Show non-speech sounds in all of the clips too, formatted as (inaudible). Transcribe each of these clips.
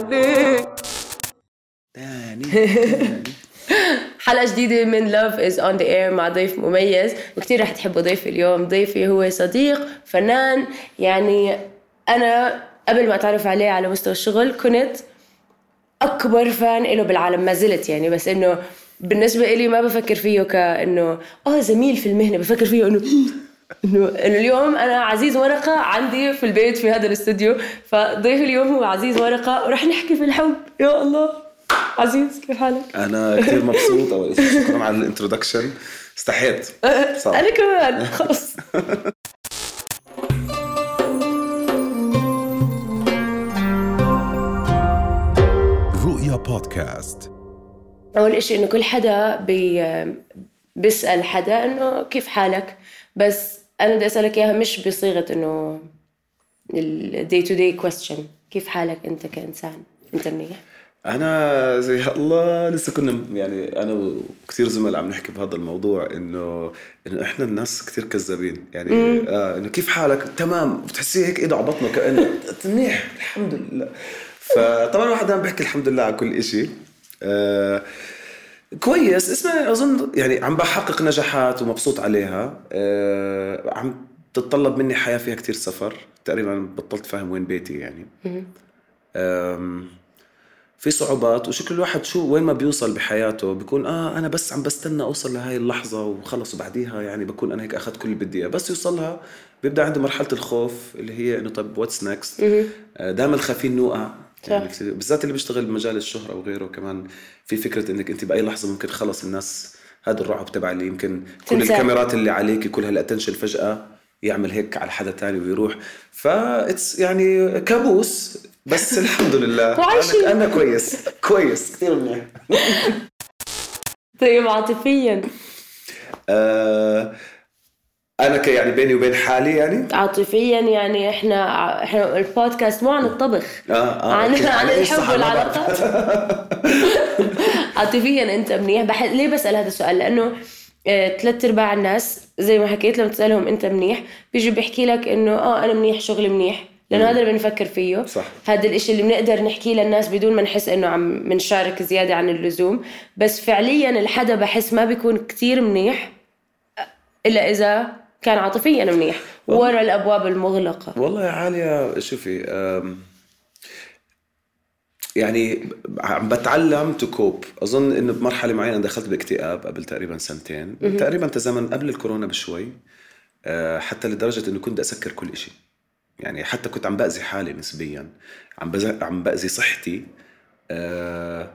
تاني تاني (laughs) حلقة جديدة من Love is on the air مع ضيف مميز. وكتير رح تحبوا ضيفي اليوم. ضيفي هو صديق فنان. يعني أنا قبل ما أتعرف عليه على مستوى الشغل كنت أكبر فان له بالعالم. ما زلت يعني بس إنه بالنسبة إلي ما بفكر فيه كأنه آه زميل في المهنة. بفكر فيه إنه إنه اليوم أنا عزيز ورقة عندي في البيت في هذا الاستوديو فضيف اليوم هو عزيز مرقة. ورح نحكي في الحب. يا الله. عزيز كيف حالك؟ أنا كثير مبسوط. أول شيء شكرا على ال introduction. استحيت. صراحة. أنا كمان. خلص (laughs) رؤيا بودكاست. أول إشي إنه كل حدا بي بيسأل حدا إنه كيف حالك؟ بس أنا بدي أسألك إياها مش بصيغة إنه ال day to day question كيف حالك أنت كإنسان؟ أنت منيح؟ أنا زي الله لسه كنا يعني أنا وكثير زملاء عم نحكي بهذا الموضوع إنه إنه إحنا الناس كثير كذابين. يعني آه إنه كيف حالك؟ تمام. بتحسيه هيك إيده على بطنه كأنه (laughs) منيح. الحمد لله. فطبعا الواحد عم بحكي الحمد لله على كل شيء آه كويس. اسمع أظن يعني عم بحقق نجاحات ومبسوط عليها. آه عم تتطلب مني حياة فيها كتير سفر. تقريبا بطلت فاهم وين بيتي يعني. في صعوبات وشكل الواحد شو وين ما بيوصل بحياته بيكون آه أنا بس عم بستنى أوصل لهاي اللحظة وخلص وبعديها يعني بكون أنا هيك أخذت كل اللي بدي إياه. بس يوصلها بيبدأ عنده مرحلة الخوف اللي هي إنه طب what's next دائما خايفين نوقع. يعني بالذات اللي بيشتغل بمجال الشهرة وغيره كمان في فكرة إنك أنت بأي لحظة ممكن خلص الناس هذا الرعب تبع اللي يمكن كل. الكاميرات اللي عليك كل هال attention فجأة يعمل هيك على حدا تاني ويروح. ف it's يعني كابوس بس (laughs) الحمد لله. أنا أنا كويس. كويس. كثير منيح. طيب عاطفيا. آه أنا ك يعني بيني وبين حالي يعني؟ عاطفيا يعني إحنا إحنا البودكاست مو عن الطبخ. آه آه عن. عن الحب. والعلاقات. (laughs) عاطفيا أنت منيح. بح... ليه بسأل هذا السؤال؟ لأنه آه، ثلاث أرباع الناس زي ما حكيت لما تسألهم أنت منيح بيجي بيحكي لك إنه آه أنا منيح شغلي منيح. لأنه هذا اللي بنفكر فيه. صح. هذا الإشي اللي بنقدر نحكيه للناس بدون ما نحس إنه عم بنشارك زيادة عن اللزوم. بس فعليا الحدا بحس ما بيكون كتير منيح إلا إذا كان عاطفيا منيح. ورا الأبواب المغلقة. والله يا عالية شوفي يعني عم بتعلم to cope أظن إنه بمرحلة معينة دخلت باكتئاب قبل تقريبا سنتين. تقريبا تزامن قبل الكورونا بشوي أه، حتى لدرجة إنه كنت أسكر كل شيء يعني حتى كنت عم بأذي حالي نسبيا عم عم بأذي صحتي أه،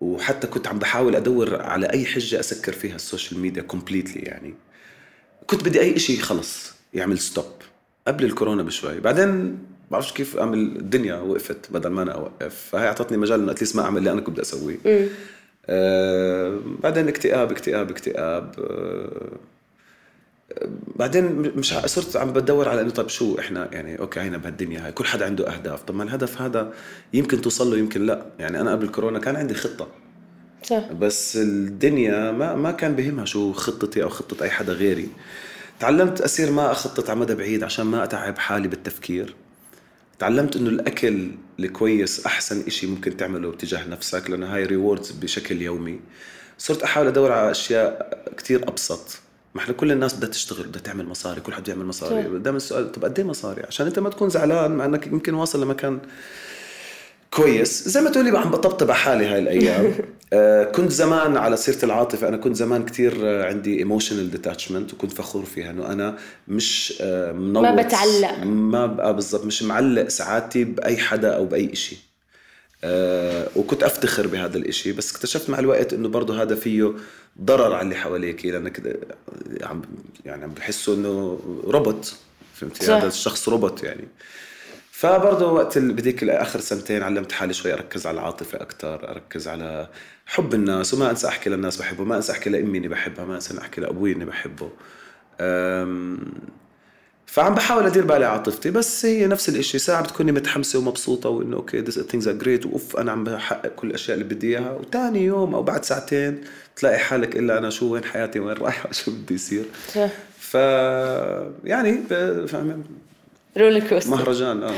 وحتى كنت عم بحاول أدور على أي حجة أسكر فيها ال social media completely يعني. كنت بدي أي شيء خلص يعمل stop قبل الكورونا بشوي. بعدين بعرفش كيف أعمل الدنيا وقفت بدل ما أنا أوقف. فهي أعطتني مجال إنه at least ما أعمل اللي أنا كنت بدي أسويه. آه بعدين اكتئاب اكتئاب اكتئاب. آه بعدين مش صرت عم بدور على إنه طيب شو إحنا يعني okay هينا بهالدنيا هاي كل حدا عنده أهداف. طب ما الهدف هذا يمكن توصل له يمكن لا. يعني أنا قبل الكورونا كان عندي خطة. صح. بس الدنيا ما ما كان بهمها شو خطتي أو خطة أي حدا غيري. تعلمت أصير ما أخطط على مدى بعيد عشان ما أتعب حالي بالتفكير. تعلمت إنه الأكل الكويس أحسن إشي ممكن تعمله تجاه نفسك لأنه هاي ريوردز بشكل يومي. صرت أحاول أدور على أشياء كتير أبسط. ما إحنا كل الناس بدها تشتغل بدها تعمل مصاري كل حد يعمل مصاري. دائما السؤال طب قد إيه مصاري؟ عشان أنت ما تكون زعلان مع إنك يمكن واصل لمكان كويس. زي ما تقولي عم بطبطب على حالي هاي الأيام. (laughs) آه كنت زمان على سيرة العاطفة أنا كنت زمان كتير آه، عندي emotional detachment وكنت فخور فيها إنه أنا مش آه منوط ما بتعلق. ما بقى بالضبط. مش معلق سعادتي بأي حدا أو بأي إشي. آه وكنت أفتخر بهذا الإشي. بس اكتشفت مع الوقت إنه برضه هذا فيه ضرر على اللي حواليك لأنك عم يعني عم بحسوا إنه روبوت فهمتي. هذا الشخص روبوت يعني. فبرضه وقت بديك آخر سنتين علمت حالي شوي أركز على العاطفة أكثر أركز على حب الناس وما أنسى أحكي للناس بحبه ما أنسى أحكي لأمي إني بحبها ما أنسى أحكي لأبوي إني بحبه. فعم بحاول أدير بالي على عاطفتي بس هي نفس الإشي ساعة بتكوني متحمسة ومبسوطة وإنه okay this things are great وأوف أنا عم بحقق كل الأشياء اللي بدي إياها. وتاني يوم أو بعد ساعتين تلاقي حالك إلا أنا شو وين حياتي؟ وين رايحة (laughs) شو بدي يصير؟ ف يعني roller coaster. مهرجان آه.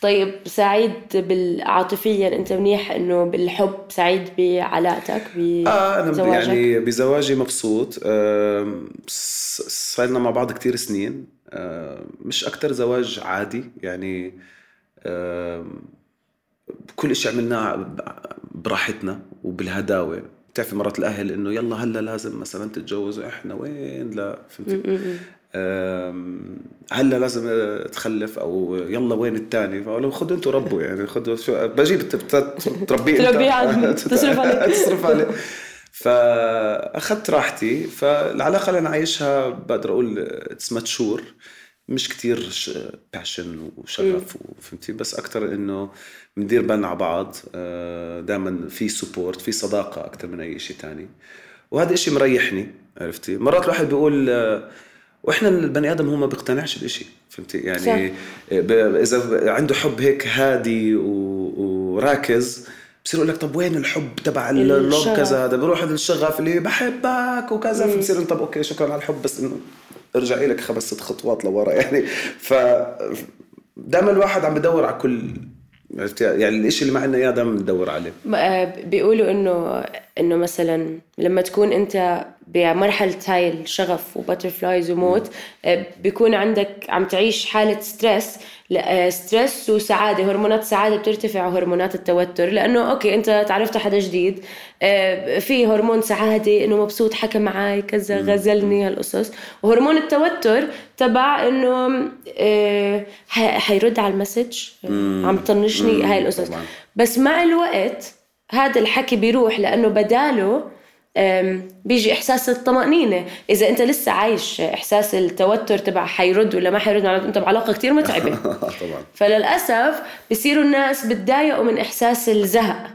طيب سعيد بال- عاطفيا أنت منيح إنه بالحب سعيد بعلاقتك آه أنا بزواجك؟ يعني بزواجي مبسوط صرنا مع بعض كتير سنين مش أكتر زواج عادي يعني كل إشي عملناه براحتنا وبالهداوة. بتعرفي مرات الأهل إنه يلا هلأ لازم مثلا تتجوزوا إحنا وين؟ لا فهمتي؟ هلا لازم آه، تخلف أو يلا وين الثاني فقالوا خذوا أنتوا ربوا يعني خذوا شو بجيب تربيه انت. تربيه تصرف عليه. (laughs) تصرف عليه فأخذت راحتي فالعلاقة اللي أنا عايشها بقدر أقول it's mature مش كتير passion وشغف وفهمتي بس أكثر إنه بندير بالنا على بعض دائما في support في صداقة أكثر من أي شيء تاني. وهذا الشيء مريحني عرفتي؟ مرات الواحد بيقول آه، وإحنا البني آدم هو ما بيقتنعش بشيء فهمتي؟ يعني إذا عنده حب هيك هادي وراكز بصير يقول لك طب وين الحب تبع ال love. كذا؟ هذا بروح الشغف اللي بحبك وكذا فبصير طب أوكي شكرا على الحب بس إنه ارجعي لك خمس ست خطوات لورا يعني. ف دائما الواحد عم بدور على كل عرفتي يعني الإشي اللي ما عندنا اياه دائما بندور عليه بيقولوا إنه إنه مثلا لما تكون أنت بمرحلة هاي الشغف و butterflies وموت آه، بيكون عندك عم تعيش حالة stress stress وسعادة هرمونات السعاده بترتفع وهرمونات التوتر. لأنه أوكي أنت تعرفت على حدا جديد آه، في هرمون سعادة إنه مبسوط حكى معي كذا غزلني هالقصص. وهرمون التوتر تبع إنه آه، حيرد على ال message عم طنشني هاي القصص. بس مع الوقت هذا الحكي بيروح لأنه بداله بيجي إحساس الطمأنينة. إذا أنت لسه عايش إحساس التوتر تبع حيرد ولا ما حيرد معناته أنت بعلاقة كتير متعبة. (laughs) طبعا. فللأسف بصيروا الناس بتضايقوا من إحساس الزهق.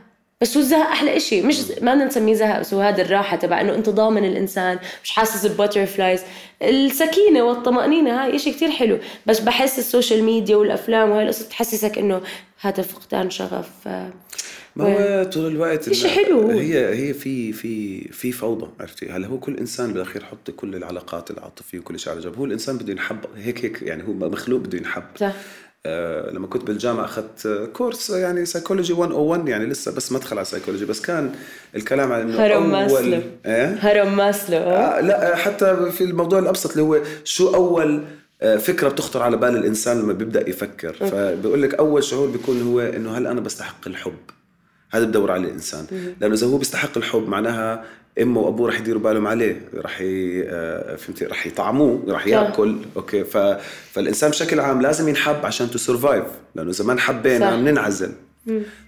بس هو الزهق أحلى إشي. مش ما بدنا نسميه زهق بس هو هذا الراحة تبع إنه انت ضامن الإنسان. مش حاسس ب butterflies السكينة والطمأنينة هاي إشي كتير حلو. بس بحس ال social media والأفلام وهاي القصص تحسسك إنه هذا فقدان شغف. ما هو طول الوقت إن- حلو. هي هي في في في فوضى عرفتي؟ هلا هو كل إنسان بالأخير يحط كل العلاقات العاطفيه وكل شيء على جنب. هو الإنسان بده ينحب هيك هيك يعني هو مخلوق بده ينحب. صح. آه لما كنت بالجامعة أخذت آه، course يعني سايكولوجي 101 يعني لسه بس مدخل على سايكولوجي بس كان الكلام عن إنه هرم ماسلو. إيه؟ هرم ماسلو. آه. آه لا حتى في الموضوع الأبسط اللي هو شو أول آه، فكرة بتخطر على بال الإنسان لما بيبدأ يفكر. فبيقول لك أول شعور بيكون هو إنه هل أنا بستحق الحب؟ هذا بدور عليه الإنسان. لأنه إذا هو بيستحق الحب معناها أمه وأبوه رح يديروا بالهم عليه رح ي... آه، فهمتي؟ رح يطعموه رح يأكل. أوكي. ف... فالإنسان بشكل عام لازم ينحب عشان to survive لأنه إذا ما انحبينا. بننعزل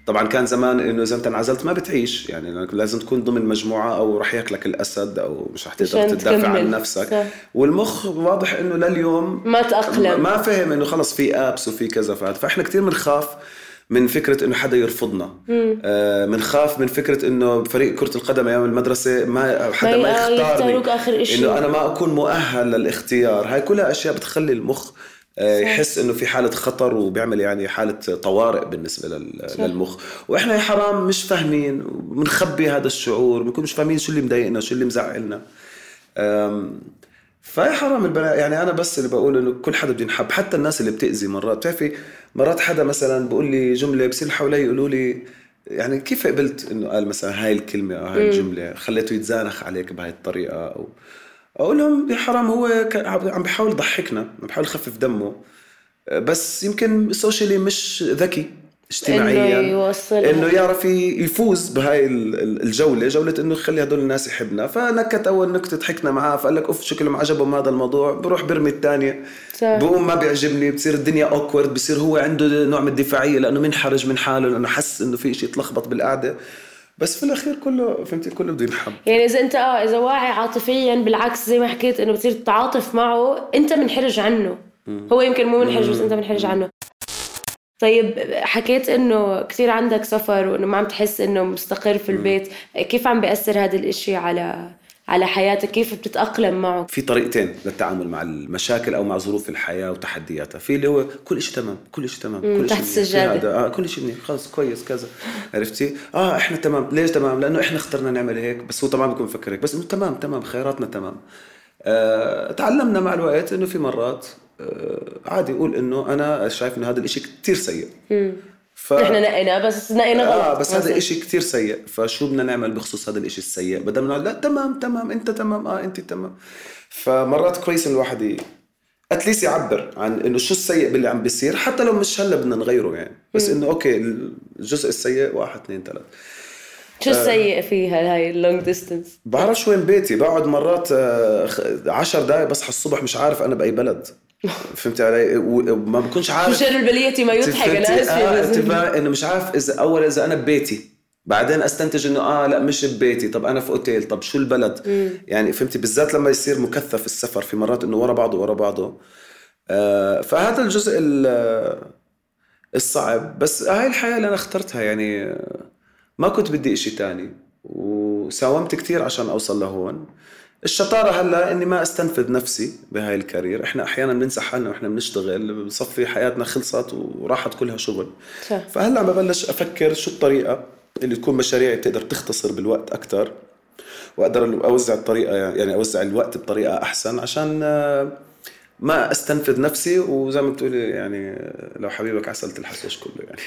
طبعا كان زمان إنه إذا أنت انعزلت ما بتعيش. يعني لازم تكون ضمن مجموعة أو رح ياكلك الأسد أو مش رح تقدر تدافع عن. نفسك. صح. والمخ واضح إنه لليوم ما تأقلم. ما فهم إنه خلص في ابس وفي كذا. فإحنا كثير بنخاف من فكرة إنه حدا يرفضنا. آه بنخاف من فكرة إنه فريق كرة القدم أيام المدرسة ما حدا ما يختارني. إنه أنا ما أكون مؤهل للاختيار. هاي كلها أشياء بتخلي المخ آه، يحس إنه في حالة خطر وبيعمل يعني حالة طوارئ بالنسبة لل- للمخ. وإحنا يا حرام مش فاهمين وبنخبي هذا الشعور بنكون مش فاهمين شو اللي مضايقنا شو اللي مزعلنا. فيا حرام البنات يعني أنا بس اللي بقول إنه كل حدا بده ينحب حتى الناس اللي بتأذي مرات. بتعرفي؟ مرات حدا مثلا بقول لي جملة بصير حوالي يقولوا لي يعني كيف قبلت إنه قال مثلا هاي الكلمة أو هاي الجملة؟ خليته يتزانخ عليك بهاي الطريقة أو أقول لهم يا حرام هو عم بيحاول يضحكنا عم بيحاول يخفف دمه. بس يمكن socially مش ذكي. اجتماعيا إنه يوصل- إنه يعرف يفوز بهاي ال- ال- الجولة جولة إنه يخلي هدول الناس يحبنا. فنكت أول نكتة ضحكنا معاه فقال لك أوف شكله ما عجبهم هذا الموضوع بروح برمي الثانية. بقوم ما بيعجبني بتصير الدنيا awkward بصير هو عنده نوع من الدفاعية لأنه منحرج من حاله لأنه حس إنه في شيء تلخبط بالقعدة. بس في الأخير كله فهمتي؟ كله بده ينحب. يعني إذا أنت آه إذا واعي عاطفيا بالعكس زي ما حكيت إنه بتصير تتعاطف معه أنت منحرج عنه. هو يمكن مو منحرج بس أنت منحرج عنه. طيب حكيت إنه كثير عندك سفر وإنه ما عم تحس إنه مستقر في البيت. كيف عم بيأثر هذا الإشي على على حياتك؟ كيف بتتأقلم معه؟ في طريقتين للتعامل مع المشاكل أو مع ظروف الحياة وتحدياتها. في اللي هو كل شيء تمام كل شيء تمام كل تحت. هذا آه كل شيء منيح. خلص كويس كذا. عرفتي؟ آه إحنا تمام. ليش تمام؟ لأنه إحنا اخترنا نعمل هيك. بس هو طبعا بيكون مفكر هيك بس انه تمام تمام. خياراتنا تمام. آه تعلمنا مع الوقت إنه في مرات آه، عادي قول إنه أنا شايف إنه هذا الإشي كتير سيء. ف... نحن نقينا بس نقينا غلط. آه بس هذا مثلاً. إشي كتير سيء. فشو بدنا نعمل بخصوص هذا الإشي السيء؟ بدل ما نقول لا تمام تمام أنت تمام آه أنت تمام. فمرات كويس الواحد. at least يعبر عن إنه شو السيء باللي عم بيصير حتى لو مش هلا بدنا نغيره يعني. بس إنه أوكي الجزء السيء واحد اثنين ثلاث. شو السيء فيها هاي ال long distance بعرفش وين بيتي. بقعد مرات آه، خ- عشر دقايق بصحى الصبح مش عارف أنا بأي بلد. فهمت علي؟ وما بكونش عارف. شر البلية ما يضحك؟ أنا آه أنت بس فاهم إنه مش عارف إذا أول إذا أنا ببيتي بعدين أستنتج إنه آه لا مش ببيتي. طب أنا في أوتيل طب شو البلد؟ يعني فهمتي؟ بالذات لما يصير مكثف السفر في مرات إنه ورا بعضه ورا بعضه. آه فهذا الجزء ال- الصعب. بس هاي الحياة اللي أنا اخترتها يعني آه، ما كنت بدي إشي تاني. وساومت كتير عشان أوصل لهون. الشطارة هلا إني ما أستنفذ نفسي بهاي الكارير. إحنا أحيانا بننسى حالنا وإحنا بنشتغل بصفي حياتنا خلصت وراحت كلها شغل. صح. فهلا عم ببلش أفكر شو الطريقة اللي تكون مشاريعي بتقدر تختصر بالوقت أكثر وأقدر أوزع الطريقة يعني أوزع الوقت بطريقة أحسن عشان آه، ما أستنفذ نفسي. وزي ما بتقولي يعني آه، لو حبيبك عسلت الحشيش كله يعني.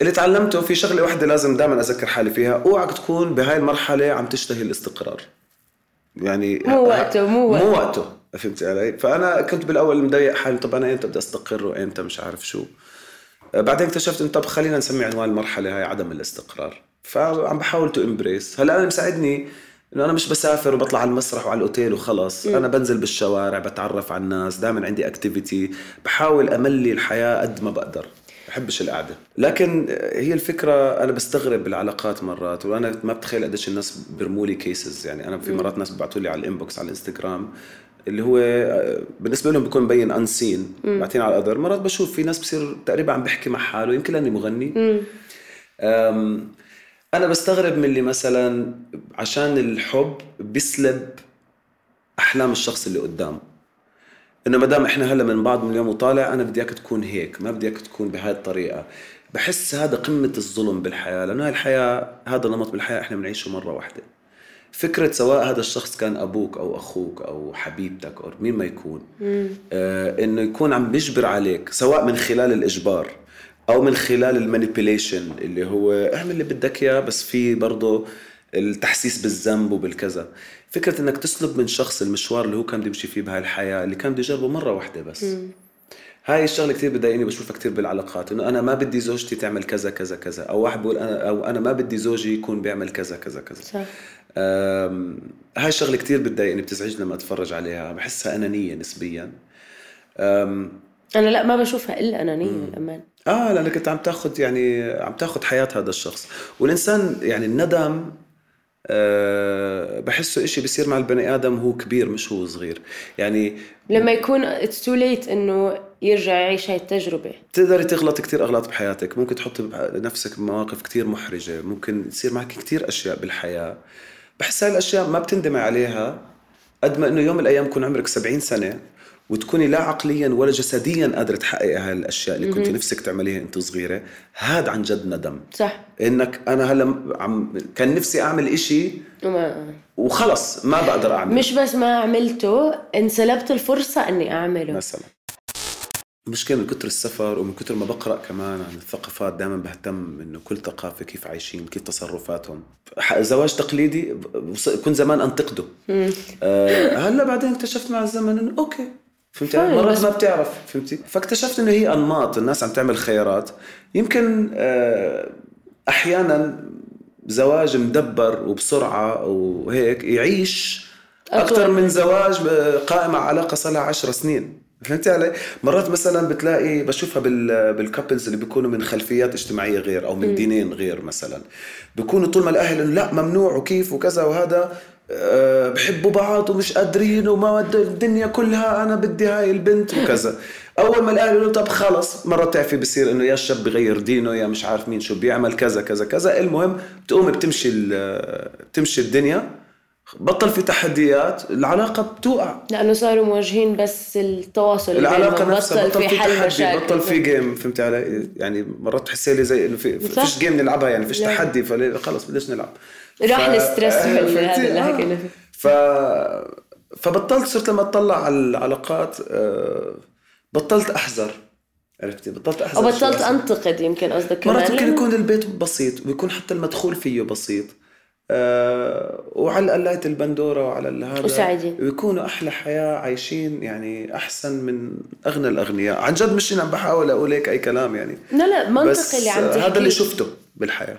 اللي تعلمته في شغلة واحدة لازم دائما أذكر حالي فيها أوعك تكون بهاي المرحلة عم تشتهي الاستقرار. يعني مو وقته، مو وقته. مو وقته فهمت علي؟ فأنا كنت بالأول مضايق حالي طب أنا إمتى بدي أستقر وامتى مش عارف شو. بعدين اكتشفت انه طب خلينا نسمي عنوان المرحلة هاي عدم الاستقرار. فعم بحاول to embrace هلا أنا مساعدني إنه أنا مش بسافر وبطلع على المسرح وعلى الأوتيل وخلص. أنا بنزل بالشوارع بتعرف على الناس دائما عندي activity بحاول أملي الحياة قد ما بقدر. بحبش القعدة. لكن هي الفكرة أنا بستغرب بالعلاقات مرات وأنا ما بتخيل قديش الناس بيرموا لي cases يعني أنا في مرات ناس بيبعتوا لي على ال inbox على الإنستغرام اللي هو آه، بالنسبة لهم بيكون مبين unseen بعتين على القدر مرات بشوف في ناس بصير تقريبا عم بحكي مع حاله يمكن لأني مغني. أم، أنا بستغرب من اللي مثلا عشان الحب بيسلب أحلام الشخص اللي قدامه. إنه ما دام إحنا هلا من بعض من اليوم وطالع أنا بدي إياك تكون هيك ما بدي إياك تكون بهاي الطريقة. بحس هذا قمة الظلم بالحياة لأنه هاي الحياة هذا نمط بالحياة إحنا بنعيشه مرة واحدة. فكرة سواء هذا الشخص كان أبوك أو أخوك أو حبيبتك أو مين ما يكون آه إنه يكون عم بيجبر عليك سواء من خلال الإجبار أو من خلال ال manipulation اللي هو اعمل اللي بدك إياه بس في برضه التحسيس بالذنب وبالكذا. فكرة إنك تسلب من شخص المشوار اللي هو كان بده يمشي فيه بهاي الحياة اللي كان بده يجربه مرة واحدة بس. هاي الشغلة كثير بتضايقني بشوفها كثير بالعلاقات إنه أنا ما بدي زوجتي تعمل كذا كذا كذا أو واحد بيقول أنا أو أنا ما بدي زوجي يكون بيعمل كذا كذا كذا. صح. هاي الشغلة كثير بتضايقني بتزعجني لما أتفرج عليها بحسها أنانية نسبيا. أنا لا ما بشوفها إلا أنانية للأمان. آه لأنك أنت عم تاخذ يعني عم تاخذ حياة هذا الشخص. والإنسان يعني الندم أه بحسه إشي بيصير مع البني آدم هو كبير مش هو صغير. يعني لما يكون it's too late إنه يرجع يعيش هاي التجربة. بتقدري تغلط كتير أغلاط بحياتك. ممكن تحط نفسك بمواقف كتير محرجة. ممكن يصير معك كتير أشياء بالحياة. بحس هاي الأشياء ما بتندمي عليها قد ما إنه يوم من الأيام يكون عمرك 70 سنة وتكوني لا عقليا ولا جسديا قادرة تحققي هاي الأشياء اللي كنت نفسك تعمليها أنت صغيرة. هذا عن جد ندم. صح. إنك أنا هلأ عم كان نفسي أعمل إشي وما وخلص ما بقدر اعمل مش بس ما عملته انسلبت الفرصة إني أعمله. مثلا. المشكلة من كتر السفر ومن كتر ما بقرأ كمان عن الثقافات دائما بهتم إنه كل ثقافة كيف عايشين كيف تصرفاتهم. زواج تقليدي كنت زمان أنتقده. آه هلأ بعدين اكتشفت مع الزمن إنه أوكي. يعني فاهم، مرات ما بتعرف فهمتي؟ فاكتشفت إنه هي أنماط الناس عم تعمل خيارات. يمكن آه أحيانا زواج مدبر وبسرعة وهيك يعيش. أكثر من زواج قائم على علاقه صار لها 10 سنين. فهمتي علي؟ مرات مثلا بتلاقي بشوفها بال بال couples اللي بيكونوا من خلفيات اجتماعية غير أو من دينين غير مثلا. بيكونوا طول ما الأهل إنه لا ممنوع وكيف وكذا وهذا بحبوا بعض ومش قادرين وما الدنيا كلها أنا بدي هاي البنت وكذا. أول ما الأهل يقولوا طب خلص مرات تعرفي بصير إنه يا الشاب بغير دينه يا مش عارف مين شو بيعمل كذا كذا كذا. المهم بتقوم بتمشي بتمشي الدنيا. بطل في تحديات العلاقة بتوقع. لأنه صاروا مواجهين بس التواصل العلاقة نفسها بطل في حل تحدي مشاكل. بطل في game فهمت علي؟ يعني مرات تحسي لي زي إنه في. فيش game نلعبها يعني فيش. تحدي فخلص بديش نلعب. راح ال stress بال- (laughs) فهمتي؟ هذا اللي آه. حكينا فيه. ف فبطلت صرت لما أطلع على العلاقات آه، بطلت أحذر عرفتي بطلت أحذر أو شو بطلت أحسن. أنتقد يمكن قصدك كمان مرات يمكن لأنه- يكون البيت بسيط ويكون حتى المدخول فيه بسيط آه وعلى قلاية البندورة وعلى هذا وسعيدين. ويكونوا أحلى حياة عايشين يعني أحسن من أغنى الأغنياء عن جد مش عم بحاول أقول هيك أي كلام يعني لا لا منطقي اللي عم تحكي هذا اللي شفته بالحياة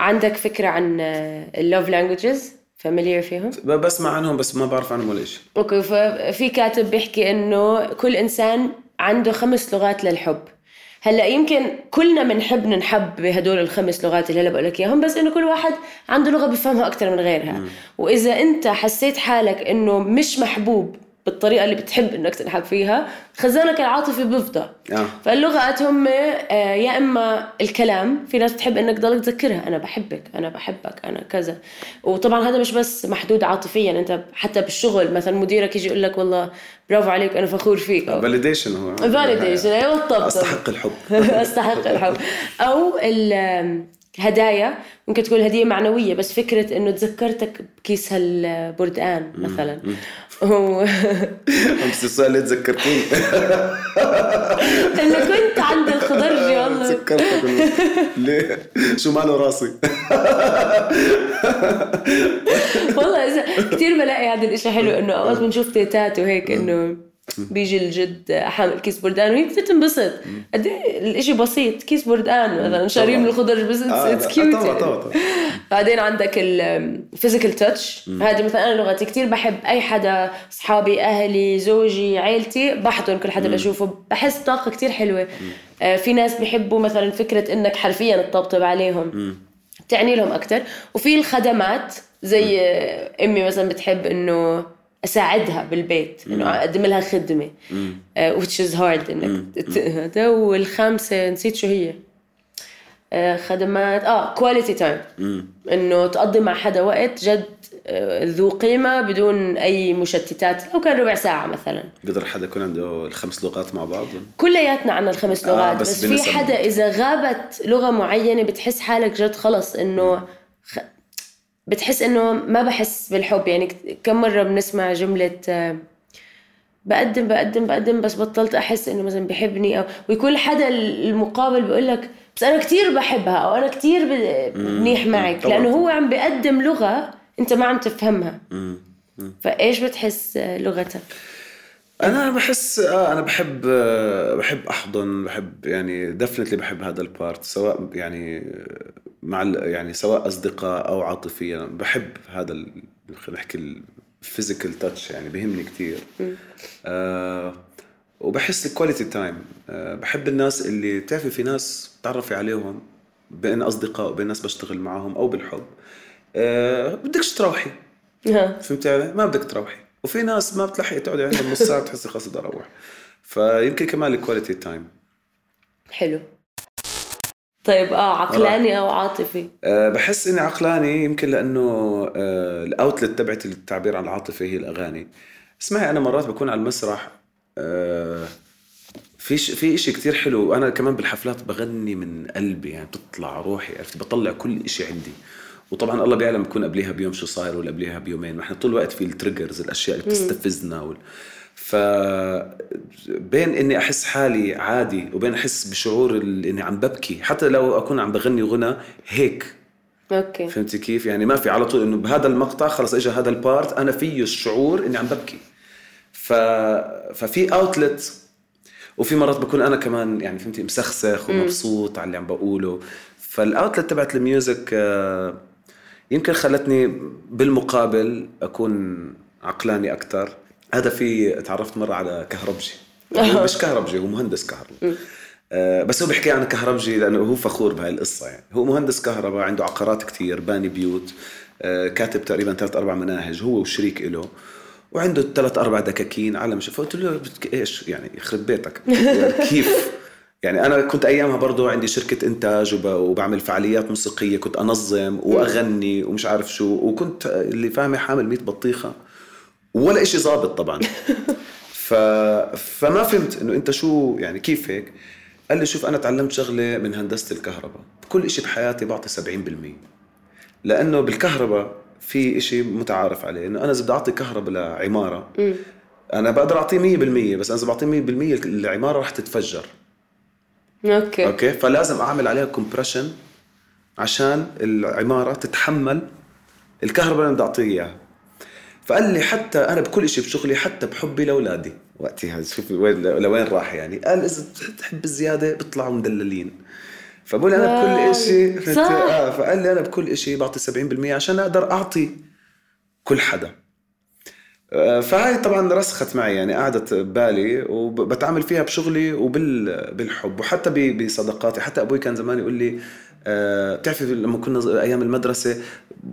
عندك فكرة عن ال love languages familiar فيهم؟ بسمع عنهم بس ما بعرف عنهم ولا شيء أوكي ففي كاتب بيحكي إنه كل إنسان عنده خمس لغات للحب. هلأ يمكن كلنا بنحب ننحب بهدول الخمس لغات اللي هلأ بقول لك إياهم بس إنه كل واحد عنده لغة بيفهمها أكثر من غيرها. وإذا أنت حسيت حالك إنه مش محبوب بالطريقة اللي بتحب إنك تنحب فيها. خزانك العاطفي بيفضى آه. فاللغات هم آه، يا إما الكلام في ناس بتحب إنك تضلك تذكرها. أنا بحبك أنا بحبك أنا كذا. وطبعا هذا مش بس محدود عاطفيا. أنت حتى بالشغل مثلا مديرك يجي يقول لك والله برافو عليك أنا فخور فيك. validation هو. validation أيوه الطبطب أستحق الحب. (laughs) أستحق الحب. أو الهدايا ممكن تكون هدية معنوية بس فكرة إنه تذكرتك بكيس هالبردقان مثلا. بس (laughs) السؤال اللي تذكرتوني اللي كنت عند الخضرجي والله (laughs) تذكرتك ليه؟ شو ماله راسي؟ (laughs) والله كثير بلاقي هذا الإشي حلو إنه اوقات بنشوف تيتات وهيك إنه بيجي الجد حامل كيس بردقان وهي كثير تنبسط قد إيه الإشي بسيط كيس بردقان مثلا شارين من الخضر بس آه، it's لا، cute طبعا طبعا. بعدين عندك ال physical touch هذه مثلا أنا لغتي كثير بحب أي حدا اصحابي أهلي زوجي عيلتي بحضن كل حدا بشوفه. بحس طاقة كثير حلوة. آه، في ناس بيحبوا مثلا فكرة إنك حرفيا تطبطب عليهم. بتعني لهم أكثر وفي الخدمات زي آه، أمي مثلا بتحب إنه أساعدها بالبيت إنه أقدم لها خدمة. آه، which is hard إنك هذا. والخامسة نسيت شو هي. آه، خدمات. آه quality time إنه تقضي مع حدا وقت جد آه، ذو قيمة بدون أي مشتتات. لو كان ربع ساعة مثلا. بقدر حدا يكون عنده الخمس لغات مع بعض؟ كلياتنا عنا الخمس آه، لغات. بس بس, في. حدا إذا غابت لغة معينة بتحس حالك جد خلص إنه. بتحس إنه ما بحس بالحب. يعني كم مرة بنسمع جملة آه، بقدم بقدم بقدم بس بطلت أحس إنه مثلا بحبني أو ويكون حدا المقابل بيقول لك بس أنا كتير بحبها أو أنا كتير ب- منيح معك. لأنه هو عم بيقدم لغة أنت ما عم تفهمها. فإيش بتحس آه، لغتك؟ أنا بحس آه أنا بحب آه، بحب أحضن بحب يعني definitely بحب هذا ال part سواء يعني مع يعني سواء أصدقاء أو عاطفيا بحب هذا خلينا نحكي ال physical touch يعني بيهمني كثير آه وبحس ال quality time آه بحب الناس اللي بتعرفي في ناس تعرفي عليهم بين أصدقاء وبين ناس بشتغل معهم أو بالحب. آه بدكش تروحي. فهمت علي؟ ما بدك تروحي. وفي ناس ما بتلحقي تقعدي عندهم نص ساعة بتحسي خلص بدي أروح. فيمكن كمان ال quality time حلو. طيب آه عقلاني أو عاطفي؟ أه بحس إني عقلاني يمكن لأنه أه ال outlet تبعتي للتعبير عن العاطفة هي الأغاني. اسمعي أنا مرات بكون على المسرح أه في ش... في شيء كثير حلو. وأنا كمان بالحفلات بغني من قلبي يعني بتطلع روحي عرفت؟ بطلع كل شيء عندي. وطبعا الله بيعلم بكون قبليها بيوم شو صاير ولا قبليها بيومين. ما إحنا طول الوقت في ال triggers الأشياء اللي بتستفزنا وال... ف بين إني أحس حالي عادي وبين أحس بشعور إني عم ببكي. حتى لو أكون عم بغني غنى هيك. أوكي. فهمتي كيف؟ يعني ما في على طول إنه بهذا المقطع خلص اجى هذا ال part أنا فيه الشعور إني عم ببكي. ف... ففي outlet وفي مرات بكون أنا كمان يعني فهمتي مسخسخ ومبسوط على اللي عم بقوله. فال outlet تبعت ال music آه، يمكن خلتني بالمقابل أكون عقلاني أكثر هذا في تعرفت مرة على كهربجي. مش كهربجي هو مهندس كهرباء. آه، بس هو بيحكي عن كهربجي لأنه هو فخور بهاي القصة يعني. هو مهندس كهرباء عنده عقارات كتير باني بيوت آه، كاتب تقريبا ثلاث أربع مناهج هو وشريك له وعنده ثلاث أربع دكاكين على مش فقلت له إيش يعني يخرب بيتك. (laughs) كيف؟ يعني أنا كنت أيامها برضو عندي شركة إنتاج وب- وبعمل فعاليات موسيقية كنت أنظم وأغني ومش عارف شو وكنت اللي فاهمه حامل 100 بطيخة. ولا إشي ظابط طبعا. (laughs) ف... فما فهمت إنه أنت شو يعني كيف هيك؟ قال لي شوف أنا تعلمت شغلة من هندسة الكهرباء. كل إشي بحياتي بعطي 70% لأنه بالكهرباء في إشي متعارف عليه إنه أنا إذا بدي أعطي كهرباء لعمارة أنا بقدر أعطيه 100% بس أنا إذا بعطيه 100% العمارة رح تتفجر. أوكي. أوكي؟ فلازم أعمل عليها compression عشان العمارة تتحمل الكهرباء اللي بدي أعطيه إياها. فقال لي حتى أنا بكل شيء بشغلي حتى بحبي لأولادي. وقتها شوف وين لوين راح يعني. قال إذا بتحب الزيادة بيطلعوا مدللين. فبقول أنا. بكل شيء. آه فقال لي أنا بكل شيء بعطي 70% عشان أقدر أعطي كل حدا. فهاي طبعا رسخت معي يعني قعدت ببالي وبتعامل فيها بشغلي وبالحب وحتى بصداقاتي. حتى أبوي كان زمان يقول لي آه، بتعرفي لما كنا أيام المدرسة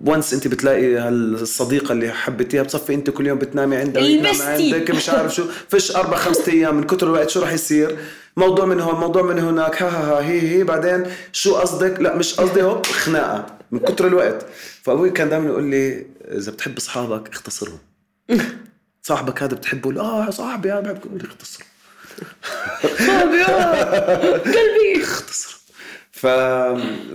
وانس أنت بتلاقي هالصديقة اللي حبيتيها بتصفي أنت كل يوم بتنامي عندها البستي. عندك مش عارف شو. (laughs) فيش أربع خمسة أيام من كتر الوقت شو راح يصير؟ موضوع من هون موضوع من هناك ها ها ها هي هي بعدين شو قصدك؟ لا مش قصدي هوب خناقة من كتر الوقت. فأبوي كان دائما يقول لي إذا بتحب أصحابك اختصرهم. (laughs) صاحبك هذا بتحبه؟ آه صاحبي هذا بحبك. يقول اختصر. صاحبي آه. قلبي. (laughs) اختصر. ف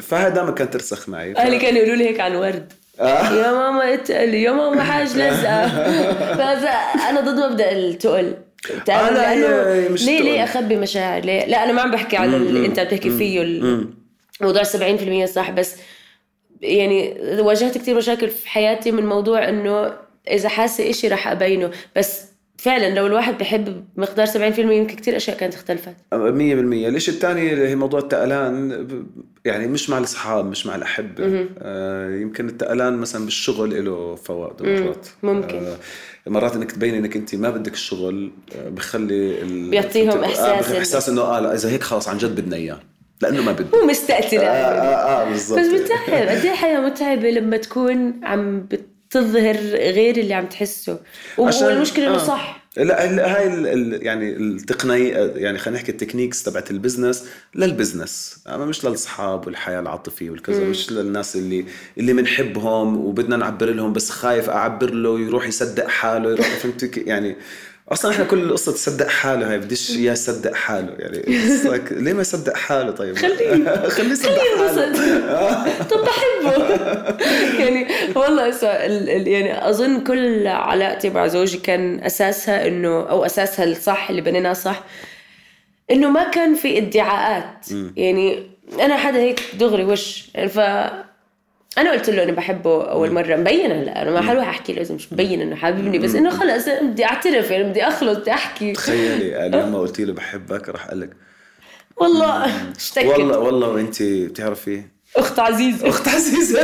فهذا دائما كانت ترسخ معي. ف... أهلي كانوا يقولوا لي هيك عن ورد. آه. يا ماما اتقل يا ماما حاج لزقة. (laughs) فاذا أنا ضد مبدأ التقل. بتعرف آه، لا، لأنه هي مش ليه. ليه أخبي مشاعر؟ ليه؟ لا أنا ما عم بحكي على اللي أنت بتحكي فيه موضوع 70% صح بس يعني واجهت كتير مشاكل في حياتي من موضوع إنه إذا حاسة إشي رح أبينه. بس فعلا لو الواحد بحب مقدار 70% يمكن كتير أشياء كانت اختلفت. مية بالمية. الإشي الثاني اللي هي موضوع التقلان يعني مش مع الأصحاب مش مع الأحبة آه يمكن التقلان مثلا بالشغل له فوائد مرات ممكن. آه مرات إنك تبين إنك أنت ما بدك الشغل آه بخلي ال... بيعطيهم إحساس آه إنه- إحساس انه آه لا إذا هيك خلص عن جد بدنا إياه. لأنه ما بده. مو مستقتلة آه آه, آه بالضبط. بس متعب. قد إيه الحياة متعبة لما تكون عم بتظهر غير اللي عم تحسه. والمشكلة إنه آه. صح. لا هاي ال ال يعني التقنية يعني خلينا نحكي ال techniques تبعت ال business لل business. أما مش للأصحاب والحياة العاطفية والكذا مش للناس اللي اللي بنحبهم وبدنا نعبر لهم بس خايف أعبر له يروح يصدق حاله يروح فهمت يعني أصلا إحنا كل القصة تصدق حاله هاي بديش اياه يصدق حاله يعني ليه ما يصدق حاله طيب؟ خليه (laughs) خليه يصدق حاله (laughs) ينبسط طب بحبه يعني والله ال- يعني أظن كل علاقتي مع زوجي كان أساسها إنه أو أساسها الصح اللي بنيناه صح إنه ما كان في ادعاءات. يعني أنا حدا هيك دغري وش يعني ف أنا قلت له اني بحبه أول مرة مبين هلا أنا ما حروح أحكي له إذا مش مبين إنه حاببني بس إنه خلص بدي أعترف يعني بدي أخلص بدي أحكي. تخيلي قال (laughs) لما قلت له بحبك راح قال لك والله اشتكت. والله والله وانت بتعرفي أخت عزيزة. أخت عزيزة.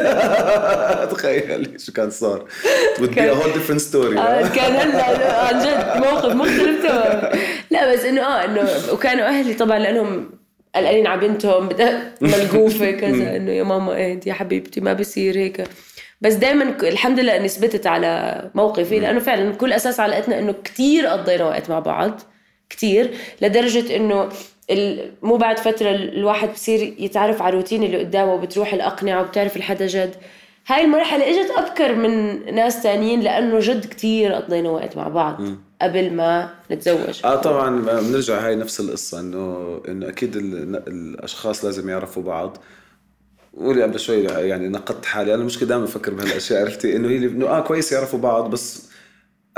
(laughs) تخيلي شو كان صار. Would be كان- a whole different story. آه، كان هلا عن جد موقف مختلف تماما. لا بس إنه آه إنه وكانوا أهلي طبعا لأنهم قلقانين على بنتهم ملقوفة (laughs) كذا إنه يا ماما إيه انت يا حبيبتي ما بصير هيك. بس دائما الحمد لله اني ثبتت على موقفي لأنه فعلا كل أساس علاقتنا إنه كتير قضينا وقت مع بعض كتير لدرجة إنه مو بعد فترة الواحد بصير يتعرف على الروتين اللي قدامه وبتروح الأقنعة وبتعرف الحدا جد. هاي المرحلة إجت أبكر من ناس تانيين لأنه جد كتير قضينا وقت مع بعض قبل ما نتزوج. آه طبعا بنرجع هاي نفس القصة إنه إنه أكيد ال- الأشخاص لازم يعرفوا بعض. قولي قبل شوي يعني نقدت حالي. أنا المشكلة دائما بفكر بهالأشياء عرفتي؟ إنه هي إنه آه كويس يعرفوا بعض بس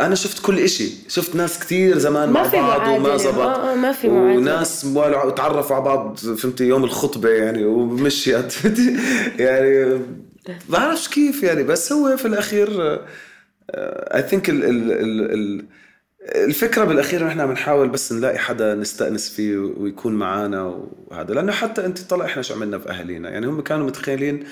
أنا شفت كل إشي. شفت ناس كتير زمان ما مع في بعض وما معادلة. زبط. آه، آه، ما في معادلة. وناس تعرفوا على بعض فهمتي يوم الخطبة يعني ومشيت. (laughs) يعني ما بعرفش كيف يعني بس هو في الأخير اي ثينك ال ال ال ال الفكرة بالأخير نحن بنحاول بس نلاقي حدا نستأنس فيه ويكون معنا وهذا. لأنه حتى أنت طلع إحنا شو عملنا في أهالينا؟ يعني هم كانوا متخيلين آه،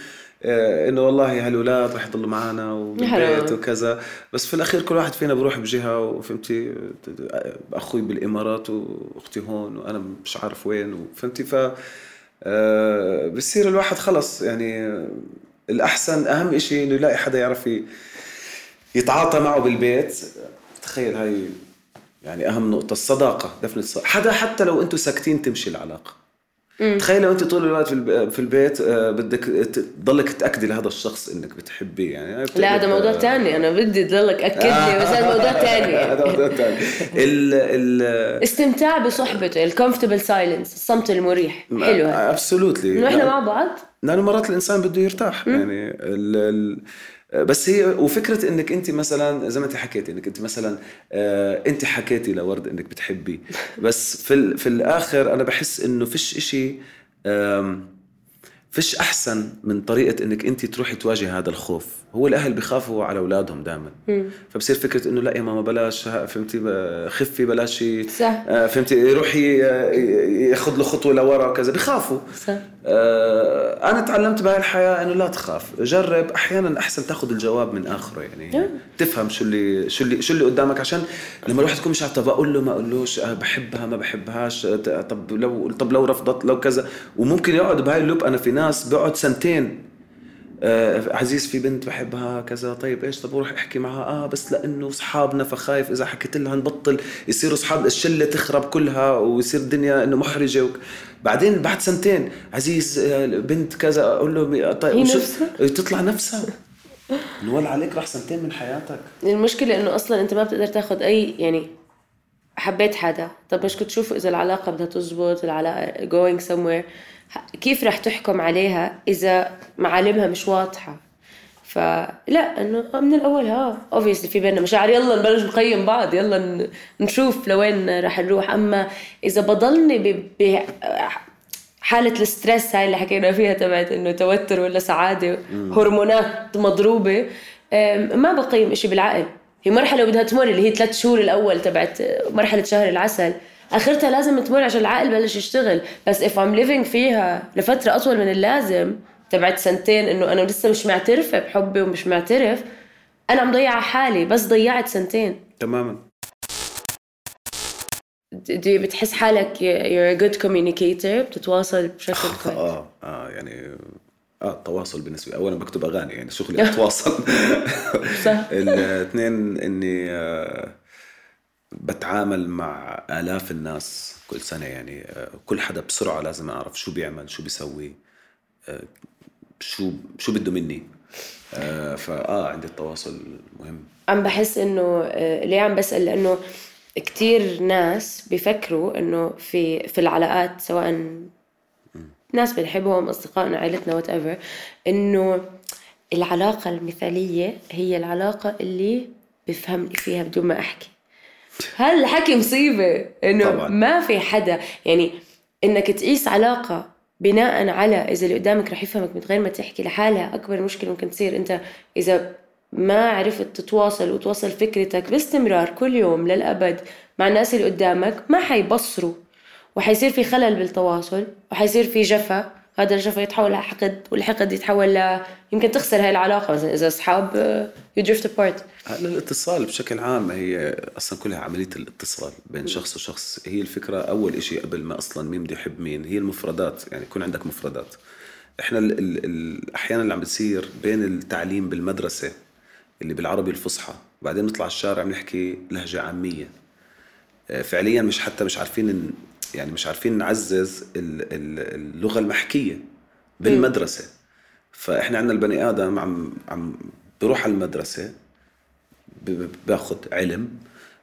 إنه والله هالأولاد رح يضلوا معنا وبالبيت. وكذا بس في الأخير كل واحد فينا بروح بجهة وفهمتي أخوي بالإمارات وأختي هون وأنا مش عارف وين وفهمتي ف آه، بصير الواحد خلص يعني الأحسن أهم شيء إنه يلاقي حدا يعرف يتعاطى معه بالبيت تخيل هاي يعني أهم نقطة الصداقة دفء الصداقة. حدا حتى لو أنتم ساكتين تمشي العلاقة تخيل لو انت طول الوقت في الب- في البيت آه، بدك تضلك تأكدي لهذا الشخص إنك بتحبيه يعني. لا هذا موضوع تاني أنا بدي تضلك أكد لي بس هذا موضوع (laughs) تاني. هذا موضوع ثاني ال ال استمتاع بصحبته ال comfortable silence الصمت المريح. حلو ابسولوتلي انه إحنا مع بعض؟ لأنه مرات الإنسان بده يرتاح يعني ال ال آه، بس هي وفكرة إنك أنت مثلا زي ما أنت حكيتي إنك أنت مثلا آه، أنت حكيتي لورد إنك بتحبي (laughs) بس في في الآخر أنا بحس إنه فيش آم، فيش أحسن من طريقة إنك أنت تروحي تواجهي هذا الخوف. هو الأهل بيخافوا على أولادهم دائما فبصير فكرة إنه لا يا ماما بلاش فهمتي خفي بلاش صح. آه، فهمتي روحي آه، ياخذ له خطوة لورا وكذا. بخافوا. صح. آه، أنا تعلمت بهاي الحياة إنه لا تخاف. جرب. أحيانا أحسن تاخذ الجواب من آخره يعني تفهم شو اللي شو اللي شو اللي قدامك. عشان لما الواحد يكون مش عارف طب أقول له ما أقولوش آه، بحبها ما بحبهاش آه، طب لو طب لو رفضت لو كذا. وممكن يقعد بهاي اللوب. أنا في ناس بيقعد سنتين آه عزيز في بنت بحبها كذا. طيب إيش؟ طب روح احكي معها. آه بس لأنه أصحابنا فخايف إذا حكيت لها نبطل يصيروا أصحاب الشلة تخرب كلها ويصير الدنيا إنه محرجة. وك... بعدين بعد سنتين عزيز آه، بنت كذا أقول له طيب هي نفسها؟ تطلع نفسها. نول عليك راح سنتين من حياتك. المشكلة إنه أصلا أنت ما بتقدر تاخذ أي يعني حبيت حدا. طب مش كنت تشوف إذا العلاقة بدها تزبط going somewhere ح- كيف رح تحكم عليها إذا معالمها مش واضحة؟ فلا إنه من الأول ها obviously في بيننا مشاعر يلا نبلش نقيم بعض يلا نشوف لوين رح نروح. أما إذا بضلني ب... ب... حالة الستريس هاي اللي حكينا فيها تبعت إنه توتر ولا سعادة هرمونات مضروبة ما بقيم إشي بالعقل. هي مرحلة بدها تمر اللي هي ثلاث شهور الأول تبعت مرحلة شهر العسل. آخرتها لازم تمر عشان العقل بلش يشتغل. بس if I'm living فيها لفترة أطول من اللازم تبعت سنتين إنه أنا لسه مش معترفة بحبي ومش معترف أنا مضيعة حالي بس ضيعت سنتين. تماما. دي بتحس حالك you're a good communicator بتتواصل بشكل كويس. آه آه يعني آه التواصل بالنسبة اولا بكتب أغاني يعني شغلي (laughs) أتواصل. الاثنين إني آه بتعامل مع آلاف الناس كل سنة يعني آه كل حدا بسرعة لازم أعرف شو بيعمل شو بيسوي آه شو شو بده مني. فآه عندي التواصل مهم. عم بحس إنه ليه عم بسأل لأنه كتير ناس بيفكروا إنه في في العلاقات سواء ناس بنحبهم أصدقائنا عائلتنا وات ايفر إنه العلاقة المثالية هي العلاقة اللي بفهمني فيها بدون ما أحكي. هل الحكي مصيبة؟ إنه طبعاً. ما في حدا. يعني إنك تقيس علاقة بناء على إذا اللي قدامك رح يفهمك من غير ما تحكي لحالها أكبر مشكلة ممكن تصير أنت إذا ما عرفت تتواصل وتوصل فكرتك باستمرار كل يوم للأبد مع الناس اللي قدامك ما حيبصروا. وحيصير في خلل بالتواصل وحيصير في جفا. هذا الجفا يتحول لحقد والحقد يتحول ل يمكن تخسر هاي العلاقة. مثلا إذا أصحاب you drift apart الاتصال بشكل عام هي أصلا كلها عملية الاتصال بين شخص وشخص. هي الفكرة أول إشي قبل ما أصلا مين بده يحب مين. هي المفردات يعني يكون عندك مفردات. إحنا ال ال الاحيان اللي عم بتصير بين التعليم بالمدرسة اللي بالعربي الفصحى بعدين نطلع الشارع بنحكي لهجة عامية. آه، فعليا مش حتى مش عارفين يعني مش عارفين نعزز ال- ال- اللغة المحكية بالمدرسة. فإحنا عندنا البني آدم عم عم بروح على المدرسة باخذ علم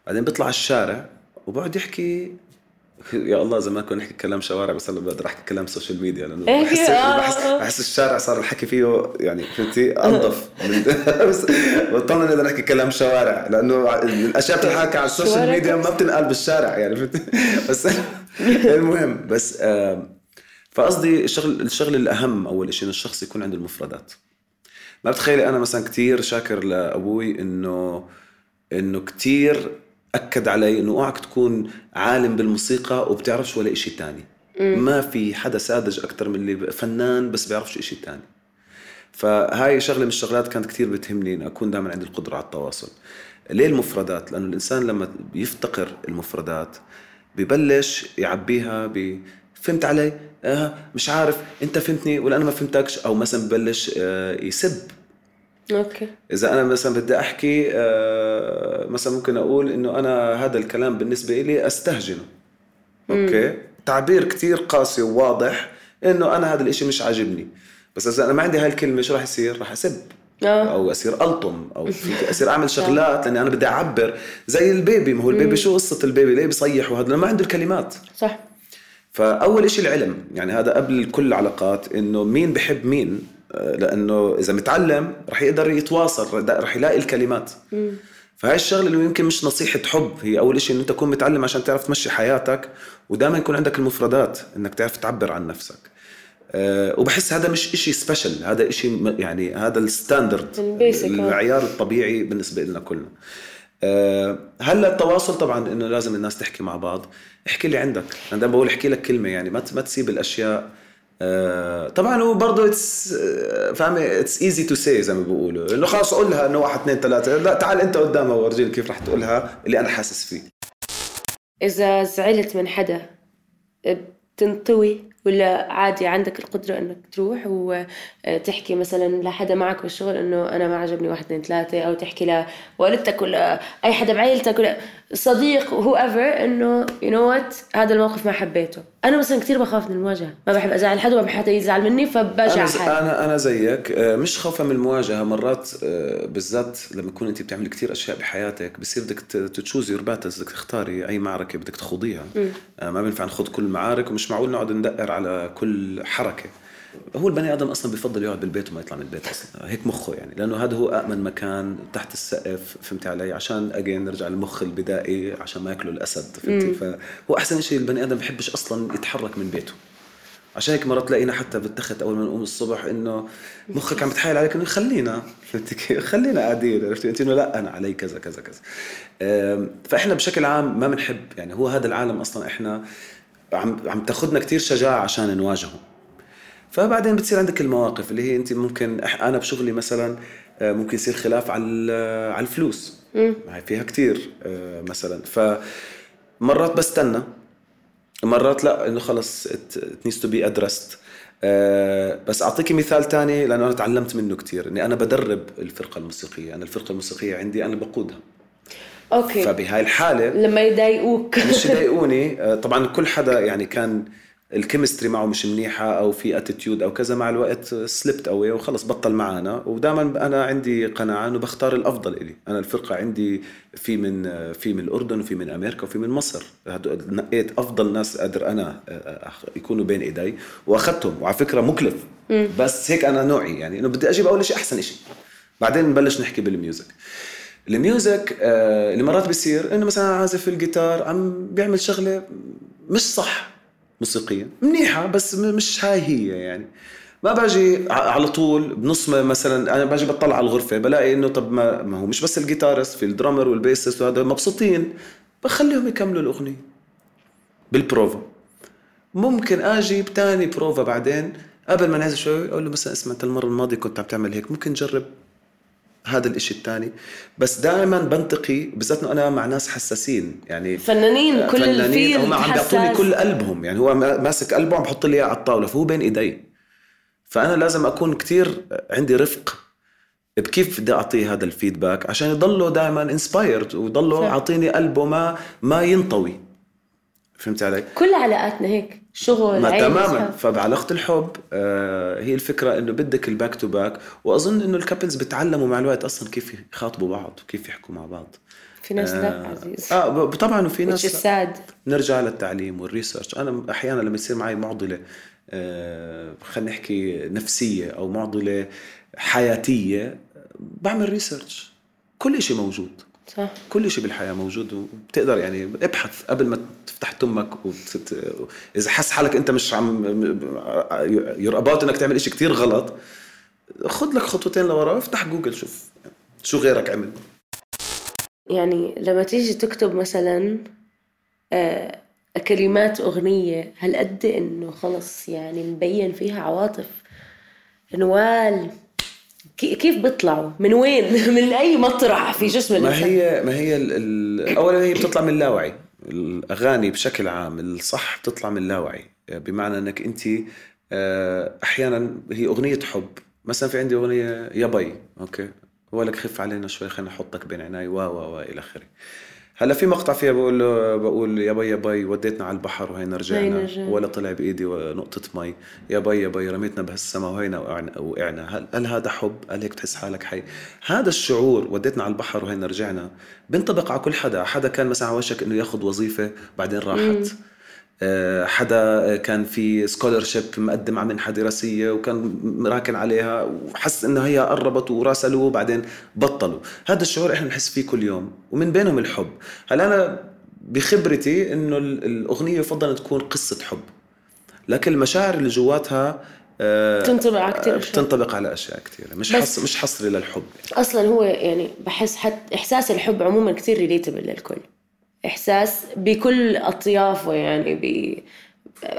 بعدين بيطلع الشارع وبقعد يحكي (laughs) يا الله زمان كنا نحكي كلام شوارع بس هلا بقدر أحكي كلام social media لأنه إيه، بحس بحس. بحس الشارع صار الحكي فيه يعني فهمتي؟ انظف (laughs) بس بطلنا نقدر نحكي كلام شوارع لأنه الأشياء بتنحكى على ال social media ما بتنقال بالشارع يعني فهمتي؟ بس (laughs) (laughs) المهم بس آم، فقصدي الشغل الشغل الأهم أول شيء إنه الشخص يكون عنده المفردات. ما بتخيلي أنا مثلا كتير شاكر لأبوي إنه إنه كتير أكد علي إنه أوعك تكون عالم بالموسيقى وبتعرفش ولا إشي تاني. ما في حدا ساذج أكثر من اللي فنان بس بيعرفش إشي تاني. فهاي شغلة من الشغلات كانت كتير بتهمني ان أكون دائما عندي القدرة على التواصل. ليه المفردات؟ لأنه الإنسان لما بيفتقر المفردات ببلش يعبيها ب فهمت علي؟ آه مش عارف انت فهمتني ولا أنا ما فهمتكش؟ أو مثلا ببلش آه يسب. Okay. إذا أنا مثلا بدي أحكي آه، مثلا ممكن أقول إنه أنا هذا الكلام بالنسبة لي أستهجنه. okay؟ تعبير كتير قاسي وواضح إنه أنا هذا الإشي مش عاجبني. بس إذا أنا ما عندي هاي الكلمة شو راح يصير؟ راح اسب آه. أو اصير ألطم أو (laughs) اصير أعمل شغلات لأني أنا بدي أعبر. زي ال baby ما هو ال baby شو قصة ال baby؟ ليه بيصيح؟ وهذا ما عنده الكلمات. صح. فأول شيء العلم. يعني هذا قبل كل العلاقات إنه مين بحب مين. آه، لأنه إذا متعلم رح يقدر يتواصل رح يلاقي الكلمات. فهاي الشغلة اللي يمكن مش نصيحة حب. هي أول شيء إنه أنت تكون متعلم عشان تعرف تمشي حياتك ودائما يكون عندك المفردات إنك تعرف تعبر عن نفسك. وبحس هذا مش إشي special هذا إشي يعني هذا ال standard ال basic، آه. المعيار الطبيعي بالنسبة لنا كلنا. أه هلا التواصل طبعا إنه لازم الناس تحكي مع بعض؟ احكي لي عندك. أنا دائما بقول احكي لك كلمة يعني ما ما تسيب الأشياء. آه، طبعا هو برضه it's فاهمة؟ it's easy to say زي ما بيقولوا. إنه خلاص قولها إنه واحد اثنين ثلاثة. لا تعال أنت قدامها ورجيني كيف رح تقولها اللي أنا حاسس فيه. إذا زعلت من حدا بتنطوي؟ ولا عادي عندك القدرة إنك تروح وتحكي مثلا لحدا معك بالشغل إنه أنا ما عجبني واحد اثنين ثلاثة أو تحكي لوالدتك ولا أي حدا بعيلتك ولا صديق whoever إنه you know what هذا الموقف ما حبيته. أنا مثلا كثير بخاف من المواجهة. ما بحب أزعل حدا وما بحب حدا يزعل مني أنا ز- حالي. أنا أنا زيك. آه، مش خوفا من المواجهة. مرات آه، بالذات لما تكون أنت بتعمل كتير أشياء بحياتك بصير بدك choose your battles بدك تختاري أي معركة بدك تخوضيها. آه، ما بينفع نخوض كل المعارك ومش معقول نقعد ندقر على كل حركة. هو البني آدم أصلا بفضل يقعد بالبيت وما يطلع من البيت أصلا. هيك مخه يعني. لأنه هذا هو آمن مكان تحت السقف فهمتي علي؟ عشان again نرجع للمخ البدائي عشان ما ياكله الأسد فهمتي فهو أحسن شيء البني آدم بحبش أصلا يتحرك من بيته. عشان هيك مرات تلاقينا حتى بالتخت أول ما نقوم الصبح إنه مخك عم بتحايل عليك إنه خلينا كيف؟ خلينا قاعدين عرفتي أنت إنه لا أنا علي كذا كذا كذا. فإحنا بشكل عام ما بنحب يعني هو هذا العالم أصلا إحنا عم عم تاخذنا كثير شجاعة عشان نواجهه. فبعدين بتصير عندك المواقف اللي هي أنت ممكن أنا بشغلي مثلا آه، ممكن يصير خلاف على ال- على الفلوس. هاي فيها كثير مثلا. فمرات بستنى مرات لا إنه خلص to be addressed. آه، بس اعطيكي مثال تاني لأنه أنا تعلمت منه كثير إني أنا بدرب الفرقة الموسيقية. أنا الفرقة الموسيقية عندي أنا بقودها. Okay. فبهاي الحالة لما يضايقوك. مش (laughs) يضايقوني آه، طبعا كل حدا يعني كان ال chemistry معه مش منيحة أو في attitude أو كذا مع الوقت سلبت قوي وخلص بطل معنا ودائما أنا عندي قناعة إنه بختار الأفضل إلي. أنا الفرقة عندي في من في من الأردن وفي من أمريكا وفي من مصر. نقيت أفضل ناس قادر أنا يكونوا بين إيدي. وأخذتهم وعلى فكرة مكلف. بس هيك أنا نوعي يعني إنه بدي أجيب أول شيء أحسن شيء بعدين نبلش نحكي بال music. ال music آه، اللي مرات بيصير إنه مثلا عازف الجيتار عم بيعمل شغلة مش صح. موسيقيا منيحة بس مش هاي هي يعني. ما باجي على طول بنص مثلا أنا باجي بطلع على الغرفة بلاقي إنه طب ما, ما هو مش بس ال guitarist في ال drummer وال bassist وهذا مبسوطين. بخليهم يكملوا الأغنية بالبروفا. ممكن آجي بتاني بروفا بعدين قبل ما نعزف شوي أقول له مثلا اسمع انت المره الماضيه كنت عم تعمل هيك ممكن نجرب؟ هذا الإشي الثاني بس دائما بنتقي بالذات إنه أنا مع ناس حساسين يعني فنانين كل فنانين هم عم بيعطوني. كل قلبهم يعني هو ما- ماسك قلبه عم بحط لي إياه على الطاولة فهو بين إيدي فأنا لازم أكون كتير عندي رفق بكيف بدي أعطيه هذا ال feedback عشان يضله دائما inspired ويضله. عاطيني قلبه ما ما ينطوي فهمت علي؟ كل علاقاتنا هيك شغل ما تماما. فبعلاقة الحب آه هي الفكرة إنه بدك ال back to back وأظن إنه ال couples بتعلموا مع الوقت أصلا كيف يخاطبوا بعض وكيف يحكوا مع بعض. في ناس لا آه، عزيز. آه طبعا وفي ناس sad. نرجع للتعليم وال research أنا أحيانا لما يصير معي معضلة آه خلينا نحكي نفسية أو معضلة حياتية بعمل research كل شيء موجود. صح. كل شيء بالحياة موجود وبتقدر يعني ابحث قبل ما تفتح تمك وتت... إذا حس حالك أنت مش عم you're about إنك تعمل شيء كتير غلط خذ لك خطوتين لورا وافتح جوجل شوف شو غيرك عمل. يعني لما تيجي تكتب مثلا آه كلمات أغنية هل قد إنه خلص يعني مبين فيها عواطف؟ نوال كيف بيطلعوا؟ من وين؟ (laughs) من أي مطرح في جسم ما الإنسان؟ هي ما هي. اولا هي بتطلع من اللاوعي. الأغاني بشكل عام الصح بتطلع من اللاوعي. بمعنى إنك أنت آه، أحيانا هي أغنية حب. مثلا في عندي أغنية يا بي أوكي؟ هو لك خف علينا شوي خلينا نحطك بين عيناي و و و إلى آخره. هلا في مقطع فيها بقول له بقول يا بي يا بي وديتنا على البحر وهينا هينا رجعنا رجعنا. ولا طلع بإيدي نقطة مي يا بي يا بي رميتنا بهالسما وهينا وقعنا وقعنا هل, هل هذا حب؟ هل هيك بتحس حالك حي؟ هذا الشعور وديتنا على البحر وهينا رجعنا بينطبق على كل حدا، حدا كان مثلا على وشك إنه ياخذ وظيفة بعدين راحت آه، حدا كان في scholarship مقدم على منحه دراسيه وكان مراكن عليها وحس إنه هي قربت وراسلوه وبعدين بطلوا. هذا الشعور إحنا بنحس فيه كل يوم ومن بينهم الحب. هلا أنا بخبرتي إنه ال- الأغنية يفضل تكون قصة حب. لكن المشاعر اللي جواتها آه، بتنطبق على كتير أشياء. بتنطبق على أشياء كثيره مش حص مش حصري للحب. أصلا هو يعني بحس حتى إحساس الحب عموما كتير ريليتبل للكل. إحساس بكل أطيافه يعني ب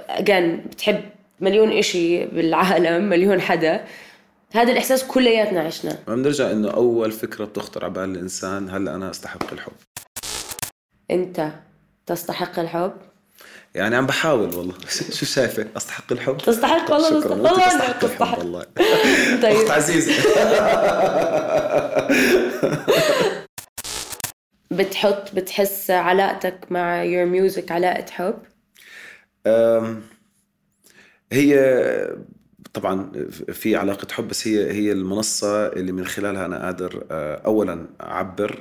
اجان بتحب مليون إشي بالعالم مليون حدا. هذا الإحساس كلياتنا عشناه ما بنرجع إنه أول فكرة بتخطر على بال الإنسان هل أنا أستحق الحب. أنت تستحق الحب؟ يعني عم بحاول والله. (laughs) شو شايفة؟ أستحق الحب؟ تستحق؟ والله شكرا. والله تستحق الحب والله. طيب. أخت عزيزة. (laughs) بتحط بتحس علاقتك مع your music علاقة حب؟ هي طبعا في علاقة حب بس هي هي المنصة اللي من خلالها أنا قادر أه، أولا أعبر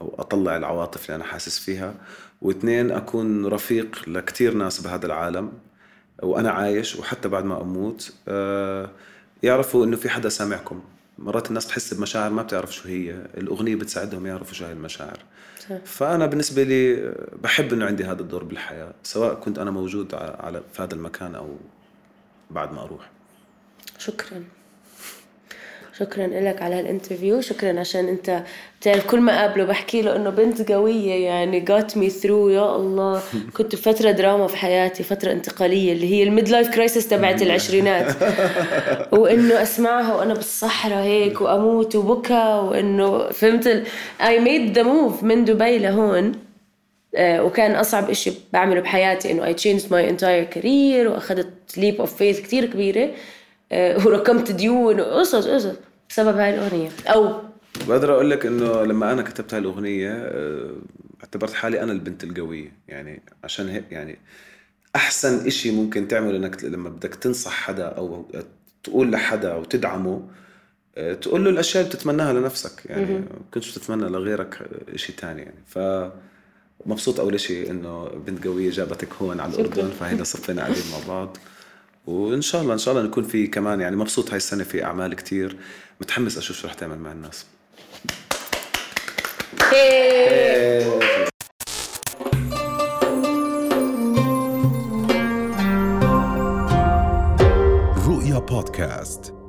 أو أطلع العواطف اللي أنا حاسس فيها واثنين أكون رفيق لكتير ناس بهذا العالم وأنا عايش وحتى بعد ما أموت أه، يعرفوا إنه في حدا سامعكم. مرات الناس تحس بمشاعر ما بتعرف شو هي الأغنية بتساعدهم يعرفوا شو هي المشاعر. فأنا بالنسبة لي بحب إنه عندي هذا الدور بالحياة سواء كنت أنا موجود على في هذا المكان أو بعد ما أروح. شكرا. شكرا لك على هال interview شكرا عشان أنت بتعرف كل ما قابله بحكي له إنه بنت قوية يعني got me through يا الله. (laughs) كنت بفترة دراما في حياتي فترة انتقالية اللي هي ال mid-life crisis تبعت العشرينات. (laughs) وإنه أسمعها وأنا بالصحراء هيك وأموت وبكى وإنه فهمت ال... I made the move من دبي لهون. آه، وكان أصعب إشي بعمله بحياتي إنه I changed my entire career وأخذت leap of faith كتير كبيرة. آه، ورقمت ديون وقصص قصص بسبب هاي الأغنية. أو بقدر أقول لك إنه لما أنا كتبت هاي الأغنية أه، اعتبرت حالي أنا البنت القوية. يعني عشان هيك يعني أحسن إشي ممكن تعمله إنك لما بدك تنصح حدا أو تقول لحدا أو تدعمه أه، تقول له الأشياء اللي بتتمناها لنفسك. يعني ما كنتش تتمنى لغيرك إشي تاني يعني. ف مبسوط أول شيء إنه بنت قوية جابتك هون على الأردن فهيدا صفينا قاعدين مع بعض. وإن شاء الله إن شاء الله نكون في كمان يعني مبسوط هاي السنة في أعمال كتير. متحمس أشوف شو رح تعمل مع الناس. رؤيا بودكاست.